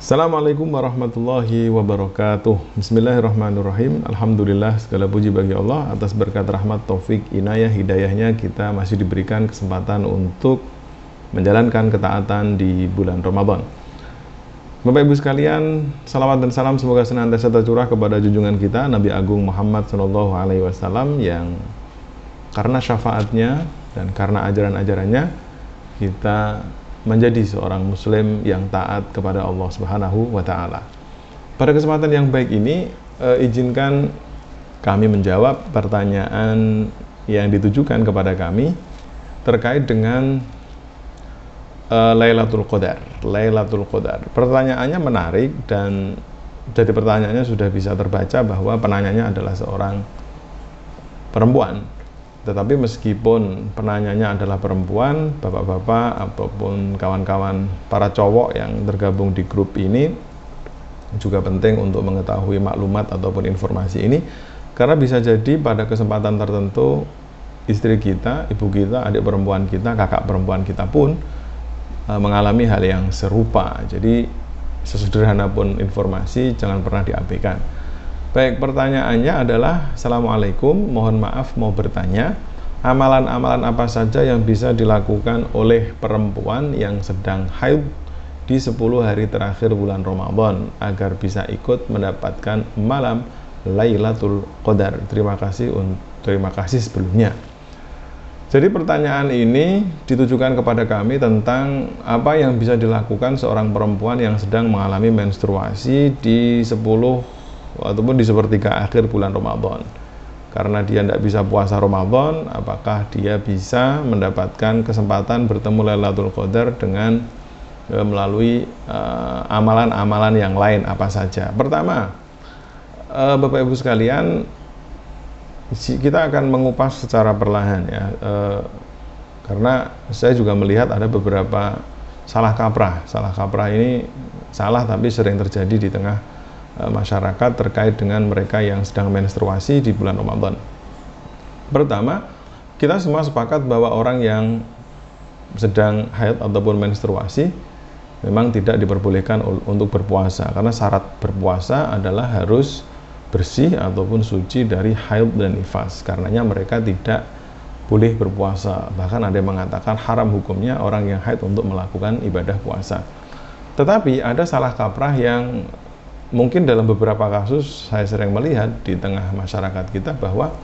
Assalamualaikum warahmatullahi wabarakatuh. Bismillahirrahmanirrahim. Alhamdulillah segala puji bagi Allah Atas berkat rahmat taufik inayah hidayahnya Kita masih diberikan kesempatan untuk Menjalankan ketaatan di bulan Ramadan. Bapak ibu sekalian Salawat dan salam semoga senantiasa tercurah kepada junjungan kita Nabi Agung Muhammad SAW Yang karena syafaatnya Dan karena ajaran-ajarannya Kita menjadi seorang muslim yang taat kepada Allah Subhanahu wa taala. Pada kesempatan yang baik ini eh, izinkan kami menjawab pertanyaan yang ditujukan kepada kami terkait dengan eh, Lailatul Qadar. Lailatul Qadar. Pertanyaannya menarik dan jadi pertanyaannya sudah bisa terbaca bahwa penanyanya adalah seorang perempuan tetapi meskipun penanyanya adalah perempuan, bapak-bapak ataupun kawan-kawan para cowok yang tergabung di grup ini juga penting untuk mengetahui maklumat ataupun informasi ini karena bisa jadi pada kesempatan tertentu istri kita, ibu kita, adik perempuan kita, kakak perempuan kita pun e, mengalami hal yang serupa. Jadi sesederhana pun informasi jangan pernah diabaikan. Baik, pertanyaannya adalah Assalamualaikum, mohon maaf mau bertanya Amalan-amalan apa saja yang bisa dilakukan oleh perempuan yang sedang haid di 10 hari terakhir bulan Ramadan agar bisa ikut mendapatkan malam Lailatul Qadar? Terima kasih terima kasih sebelumnya. Jadi pertanyaan ini ditujukan kepada kami tentang apa yang bisa dilakukan seorang perempuan yang sedang mengalami menstruasi di 10 ataupun di sepertiga akhir bulan Ramadan. Karena dia tidak bisa puasa Ramadan apakah dia bisa mendapatkan kesempatan bertemu Lailatul Qadar dengan e, melalui eh, amalan-amalan uh, yang lain apa saja? Pertama uh, Bapak Ibu sekalian kita akan mengupas secara perlahan ya uh, karena saya juga melihat ada beberapa salah kaprah. Salah kaprah ini salah tapi sering terjadi di tengah masyarakat terkait dengan mereka yang sedang menstruasi di bulan Ramadan. Pertama, kita semua sepakat bahwa orang yang sedang haid ataupun menstruasi memang tidak diperbolehkan untuk berpuasa karena syarat berpuasa adalah harus bersih ataupun suci dari haid dan nifas. Karenanya mereka tidak boleh berpuasa. Bahkan ada yang mengatakan haram hukumnya orang yang haid untuk melakukan ibadah puasa. Tetapi ada salah kaprah yang mungkin dalam beberapa kasus saya sering melihat di tengah masyarakat kita bahwa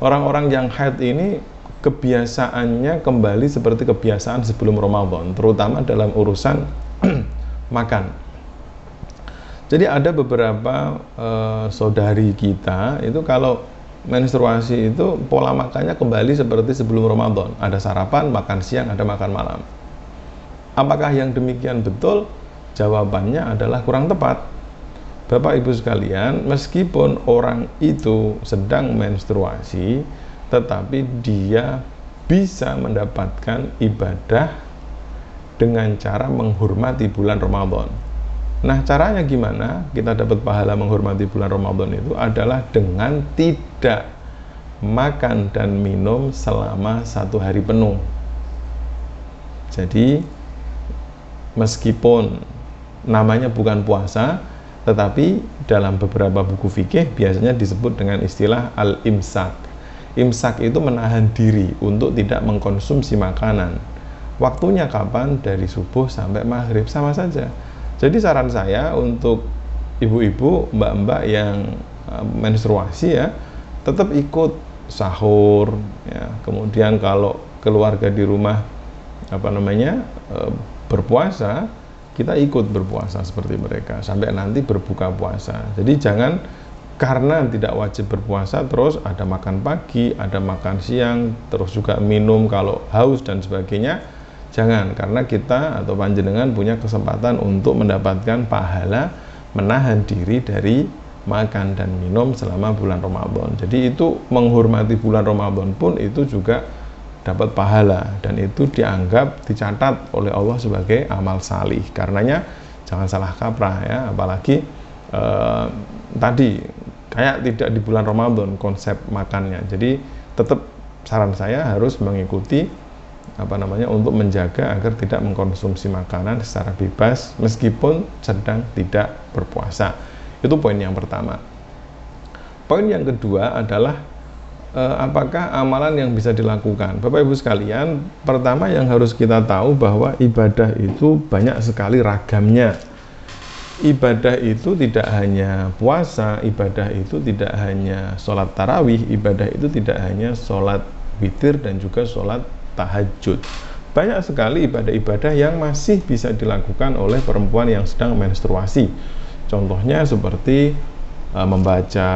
orang-orang yang haid ini kebiasaannya kembali seperti kebiasaan sebelum Ramadan, terutama dalam urusan makan. Jadi ada beberapa uh, saudari kita itu kalau menstruasi itu pola makannya kembali seperti sebelum Ramadan. Ada sarapan, makan siang, ada makan malam. Apakah yang demikian betul? Jawabannya adalah kurang tepat Bapak Ibu sekalian, meskipun orang itu sedang menstruasi, tetapi dia bisa mendapatkan ibadah dengan cara menghormati bulan Ramadan. Nah, caranya gimana kita dapat pahala menghormati bulan Ramadan itu adalah dengan tidak makan dan minum selama satu hari penuh. Jadi, meskipun namanya bukan puasa, tetapi dalam beberapa buku fikih biasanya disebut dengan istilah al-imsak. Imsak itu menahan diri untuk tidak mengkonsumsi makanan. Waktunya kapan? Dari subuh sampai maghrib sama saja. Jadi saran saya untuk ibu-ibu, mbak-mbak yang eh, menstruasi ya, tetap ikut sahur ya. Kemudian kalau keluarga di rumah apa namanya eh, berpuasa kita ikut berpuasa seperti mereka sampai nanti berbuka puasa. Jadi jangan karena tidak wajib berpuasa terus ada makan pagi, ada makan siang, terus juga minum kalau haus dan sebagainya. Jangan karena kita atau panjenengan punya kesempatan untuk mendapatkan pahala menahan diri dari makan dan minum selama bulan Ramadan. Jadi itu menghormati bulan Ramadan pun itu juga dapat pahala dan itu dianggap dicatat oleh Allah sebagai amal salih karenanya jangan salah kaprah ya apalagi eh, tadi kayak tidak di bulan Ramadan konsep makannya jadi tetap saran saya harus mengikuti apa namanya untuk menjaga agar tidak mengkonsumsi makanan secara bebas meskipun sedang tidak berpuasa. Itu poin yang pertama. Poin yang kedua adalah eh, apakah amalan yang bisa dilakukan? Bapak Ibu sekalian, pertama yang harus kita tahu bahwa ibadah itu banyak sekali ragamnya. Ibadah itu tidak hanya puasa, ibadah itu tidak hanya sholat tarawih, ibadah itu tidak hanya sholat witir dan juga sholat tahajud. Banyak sekali ibadah-ibadah yang masih bisa dilakukan oleh perempuan yang sedang menstruasi. Contohnya seperti uh, membaca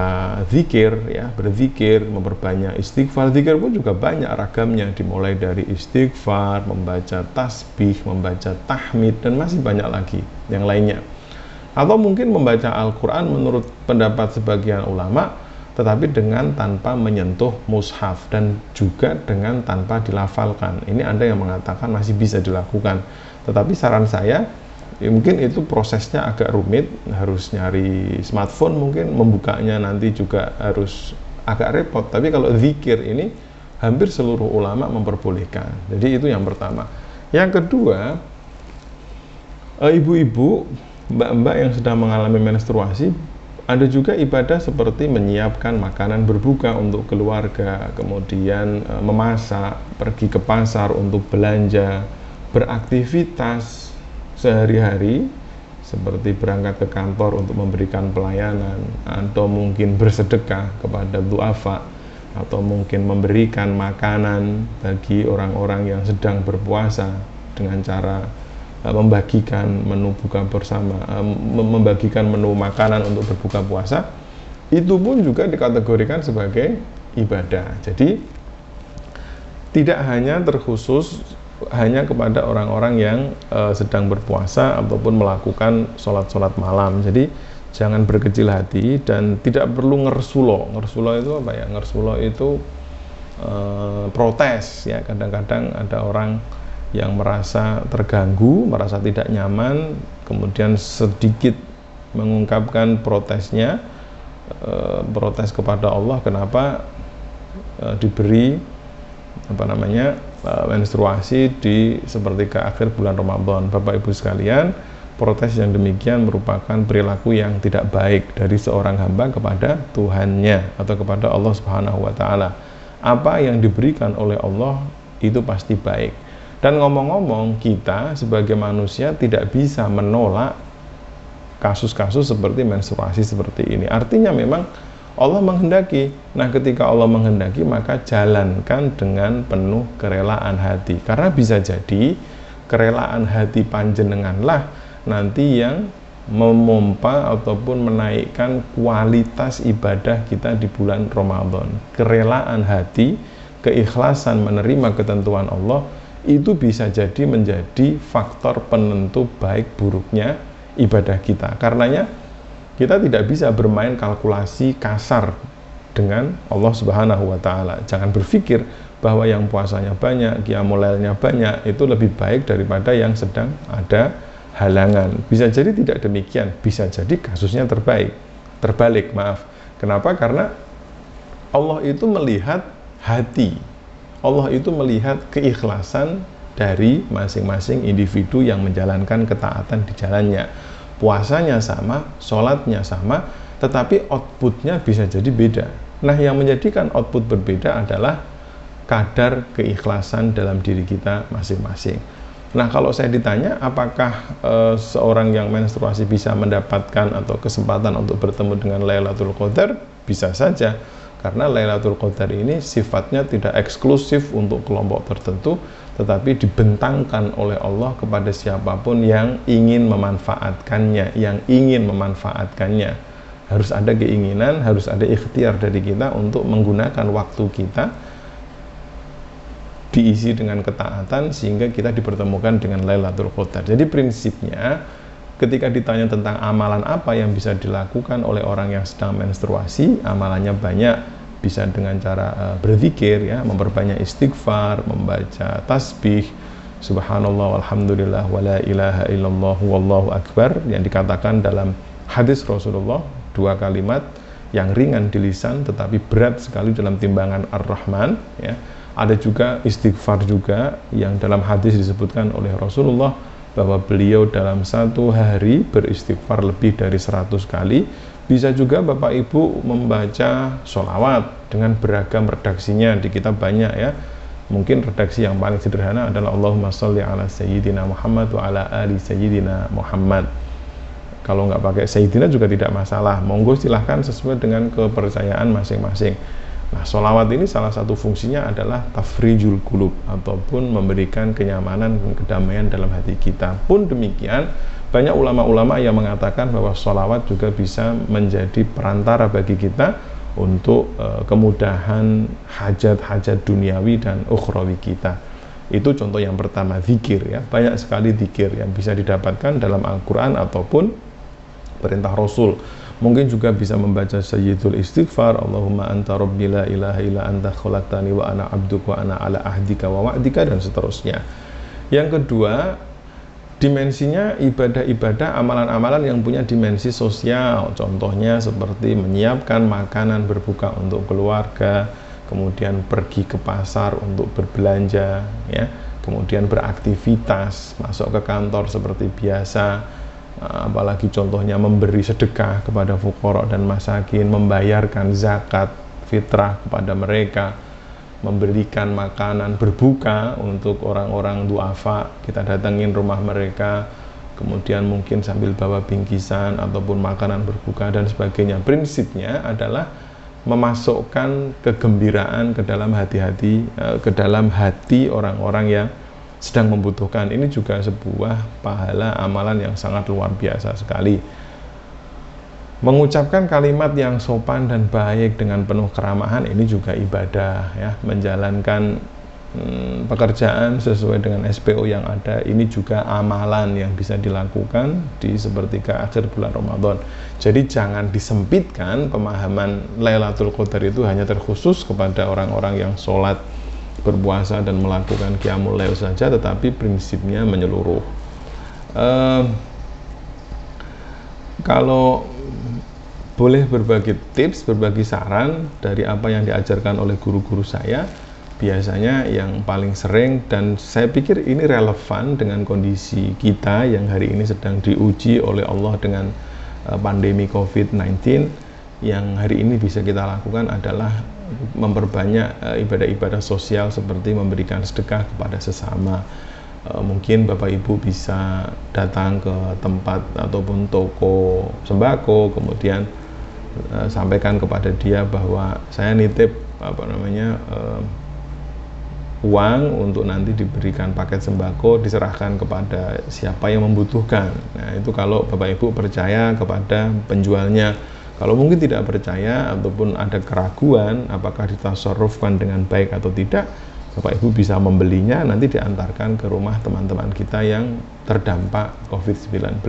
zikir, ya, berzikir, memperbanyak istighfar. Zikir pun juga banyak ragamnya, dimulai dari istighfar, membaca tasbih, membaca tahmid, dan masih banyak lagi yang lainnya. Atau mungkin membaca Al-Quran menurut pendapat sebagian ulama, tetapi dengan tanpa menyentuh mushaf dan juga dengan tanpa dilafalkan. Ini Anda yang mengatakan masih bisa dilakukan. Tetapi saran saya, ya mungkin itu prosesnya agak rumit, harus nyari smartphone mungkin, membukanya nanti juga harus agak repot. Tapi kalau zikir ini hampir seluruh ulama memperbolehkan. Jadi itu yang pertama. Yang kedua, eh, ibu-ibu, mbak-mbak yang sedang mengalami menstruasi ada juga ibadah seperti menyiapkan makanan berbuka untuk keluarga, kemudian e, memasak, pergi ke pasar untuk belanja, beraktivitas sehari-hari seperti berangkat ke kantor untuk memberikan pelayanan atau mungkin bersedekah kepada duafa atau mungkin memberikan makanan bagi orang-orang yang sedang berpuasa dengan cara Eh, membagikan menu buka bersama, eh, membagikan menu makanan untuk berbuka puasa, itu pun juga dikategorikan sebagai ibadah. Jadi tidak hanya terkhusus hanya kepada orang-orang yang uh, sedang berpuasa ataupun melakukan sholat-sholat malam. Jadi jangan berkecil hati dan tidak perlu ngersulo. Ngersulo itu apa ya? Ngersulo itu uh, protes ya. Kadang-kadang ada orang yang merasa terganggu, merasa tidak nyaman, kemudian sedikit mengungkapkan protesnya, e, protes kepada Allah kenapa e, diberi apa namanya menstruasi di seperti ke akhir bulan Ramadan. Bapak Ibu sekalian, protes yang demikian merupakan perilaku yang tidak baik dari seorang hamba kepada Tuhannya atau kepada Allah Subhanahu wa taala. Apa yang diberikan oleh Allah itu pasti baik dan ngomong-ngomong, kita sebagai manusia tidak bisa menolak kasus-kasus seperti menstruasi seperti ini. Artinya memang Allah menghendaki. Nah, ketika Allah menghendaki, maka jalankan dengan penuh kerelaan hati. Karena bisa jadi kerelaan hati panjenenganlah nanti yang memompa ataupun menaikkan kualitas ibadah kita di bulan Ramadan. Kerelaan hati, keikhlasan menerima ketentuan Allah itu bisa jadi menjadi faktor penentu baik buruknya ibadah kita. Karenanya kita tidak bisa bermain kalkulasi kasar dengan Allah Subhanahu wa taala. Jangan berpikir bahwa yang puasanya banyak, qiyamulailnya banyak itu lebih baik daripada yang sedang ada halangan. Bisa jadi tidak demikian, bisa jadi kasusnya terbaik. Terbalik, maaf. Kenapa? Karena Allah itu melihat hati Allah itu melihat keikhlasan dari masing-masing individu yang menjalankan ketaatan di jalannya. Puasanya sama, sholatnya sama, tetapi outputnya bisa jadi beda. Nah, yang menjadikan output berbeda adalah kadar keikhlasan dalam diri kita masing-masing. Nah, kalau saya ditanya apakah e, seorang yang menstruasi bisa mendapatkan atau kesempatan untuk bertemu dengan Lailatul Qadar? Bisa saja karena Lailatul Qadar ini sifatnya tidak eksklusif untuk kelompok tertentu tetapi dibentangkan oleh Allah kepada siapa pun yang ingin memanfaatkannya yang ingin memanfaatkannya harus ada keinginan, harus ada ikhtiar dari kita untuk menggunakan waktu kita diisi dengan ketaatan sehingga kita dipertemukan dengan Lailatul Qadar. Jadi prinsipnya ketika ditanya tentang amalan apa yang bisa dilakukan oleh orang yang sedang menstruasi, amalannya banyak, bisa dengan cara uh, berzikir ya, memperbanyak istighfar, membaca tasbih, subhanallah walhamdulillah wala ilaha illallah wallahu akbar yang dikatakan dalam hadis Rasulullah dua kalimat yang ringan di lisan tetapi berat sekali dalam timbangan Ar-Rahman ya. ada juga istighfar juga yang dalam hadis disebutkan oleh Rasulullah bahwa beliau dalam satu hari beristighfar lebih dari 100 kali bisa juga Bapak Ibu membaca sholawat dengan beragam redaksinya. Di kitab banyak ya. Mungkin redaksi yang paling sederhana adalah Allahumma sholli ala sayyidina Muhammad wa ala ali sayyidina Muhammad. Kalau nggak pakai sayyidina juga tidak masalah. Monggo silahkan sesuai dengan kepercayaan masing-masing. Nah sholawat ini salah satu fungsinya adalah tafrijul kulub ataupun memberikan kenyamanan dan kedamaian dalam hati kita. Pun demikian banyak ulama-ulama yang mengatakan bahwa sholawat juga bisa menjadi perantara bagi kita untuk uh, kemudahan hajat-hajat duniawi dan ukhrawi kita. Itu contoh yang pertama, zikir ya. Banyak sekali zikir yang bisa didapatkan dalam Al-Qur'an ataupun perintah Rasul. Mungkin juga bisa membaca Sayyidul Istighfar, Allahumma anta rabbi la ilaha illa anta khalaqtani wa ana abduka wa ana ala ahdika wa wa'dika dan seterusnya. Yang kedua, dimensinya ibadah-ibadah amalan-amalan yang punya dimensi sosial. Contohnya seperti menyiapkan makanan berbuka untuk keluarga kemudian pergi ke pasar untuk berbelanja ya. Kemudian beraktivitas masuk ke kantor seperti biasa. Apalagi contohnya memberi sedekah kepada fukorok dan masakin membayarkan zakat fitrah kepada mereka memberikan makanan berbuka untuk orang-orang duafa. Kita datangin rumah mereka kemudian mungkin sambil bawa bingkisan ataupun makanan berbuka dan sebagainya. Prinsipnya adalah memasukkan kegembiraan ke dalam hati-hati eh, ke dalam hati orang-orang yang sedang membutuhkan. Ini juga sebuah pahala amalan yang sangat luar biasa sekali mengucapkan kalimat yang sopan dan baik dengan penuh keramahan ini juga ibadah ya. Menjalankan hmm, pekerjaan sesuai dengan SPO yang ada ini juga amalan yang bisa dilakukan di sepertiga akhir bulan Ramadan. Jadi jangan disempitkan pemahaman Lailatul Qadar itu hanya terkhusus kepada orang-orang yang sholat berpuasa dan melakukan qiyamul lail saja tetapi prinsipnya menyeluruh. Uh, kalau boleh berbagi tips, berbagi saran dari apa yang diajarkan oleh guru-guru saya. Biasanya yang paling sering dan saya pikir ini relevan dengan kondisi kita yang hari ini sedang diuji oleh Allah dengan eh, pandemi COVID-19 yang hari ini bisa kita lakukan adalah memperbanyak eh, ibadah-ibadah sosial seperti memberikan sedekah kepada sesama. Eh, mungkin Bapak Ibu bisa datang ke tempat ataupun toko sembako, kemudian uh, sampaikan kepada dia bahwa saya nitip apa namanya uh, uang untuk nanti diberikan paket sembako diserahkan kepada siapa yang membutuhkan. Nah, itu kalau Bapak Ibu percaya kepada penjualnya. Kalau mungkin tidak percaya ataupun ada keraguan apakah ditasarrufkan dengan baik atau tidak, Bapak Ibu bisa membelinya nanti diantarkan ke rumah teman-teman kita yang terdampak COVID-19.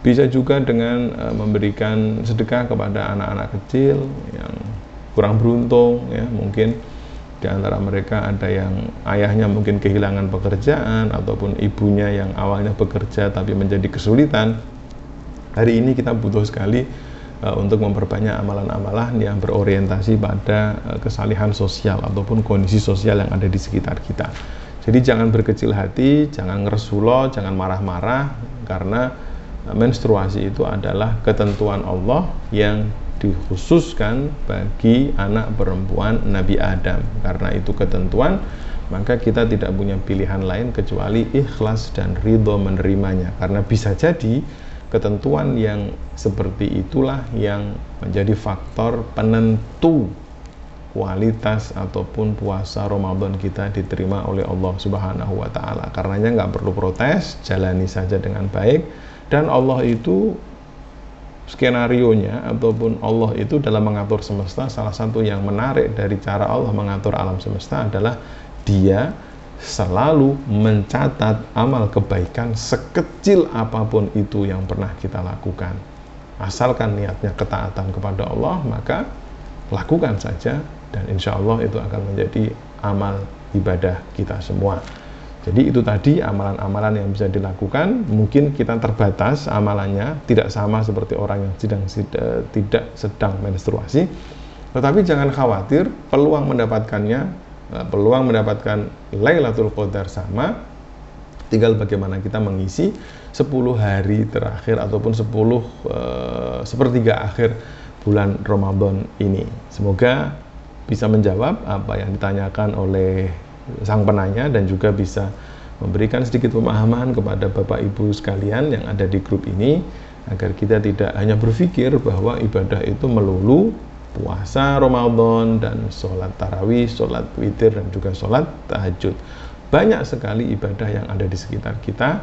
Bisa juga dengan uh, memberikan sedekah kepada anak-anak kecil yang kurang beruntung ya, mungkin di antara mereka ada yang ayahnya mungkin kehilangan pekerjaan ataupun ibunya yang awalnya bekerja tapi menjadi kesulitan. Hari ini kita butuh sekali uh, untuk memperbanyak amalan-amalan yang berorientasi pada uh, kesalihan sosial ataupun kondisi sosial yang ada di sekitar kita. Jadi jangan berkecil hati, jangan ngeresulo, jangan marah-marah karena menstruasi itu adalah ketentuan Allah yang dikhususkan bagi anak perempuan Nabi Adam. Karena itu ketentuan, maka kita tidak punya pilihan lain kecuali ikhlas dan ridho menerimanya. Karena bisa jadi ketentuan yang seperti itulah yang menjadi faktor penentu kualitas ataupun puasa Ramadan kita diterima oleh Allah Subhanahu wa taala. Karenanya nggak perlu protes, jalani saja dengan baik dan Allah itu skenario nya ataupun Allah itu dalam mengatur semesta salah satu yang menarik dari cara Allah mengatur alam semesta adalah dia selalu mencatat amal kebaikan sekecil apa pun itu yang pernah kita lakukan. Asalkan niatnya ketaatan kepada Allah maka lakukan saja dan insya Allah itu akan menjadi amal ibadah kita semua jadi itu tadi amalan-amalan yang bisa dilakukan. Mungkin kita terbatas amalannya, tidak sama seperti orang yang sedang tidak sedang menstruasi. Tetapi jangan khawatir, peluang mendapatkannya uh, peluang mendapatkan Lailatul Qadar sama tinggal bagaimana kita mengisi 10 hari terakhir ataupun 10 uh, sepertiga akhir bulan Ramadan ini. Semoga bisa menjawab apa yang ditanyakan oleh sang penanya dan juga bisa memberikan sedikit pemahaman kepada Bapak Ibu sekalian yang ada di grup ini agar kita tidak hanya berpikir bahwa ibadah itu melulu puasa Ramadan dan sholat tarawih, sholat witir dan juga sholat tahajud. Banyak sekali ibadah yang ada di sekitar kita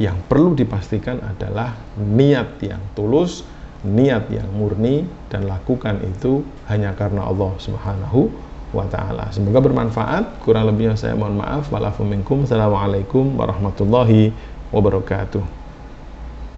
yang perlu dipastikan adalah niat yang tulus, niat yang murni dan lakukan itu hanya karena Allah Subhanahu wa taala. Semoga bermanfaat. Kurang lebihnya saya mohon maaf. Walafu. Assalamualaikum warahmatullahi wabarakatuh.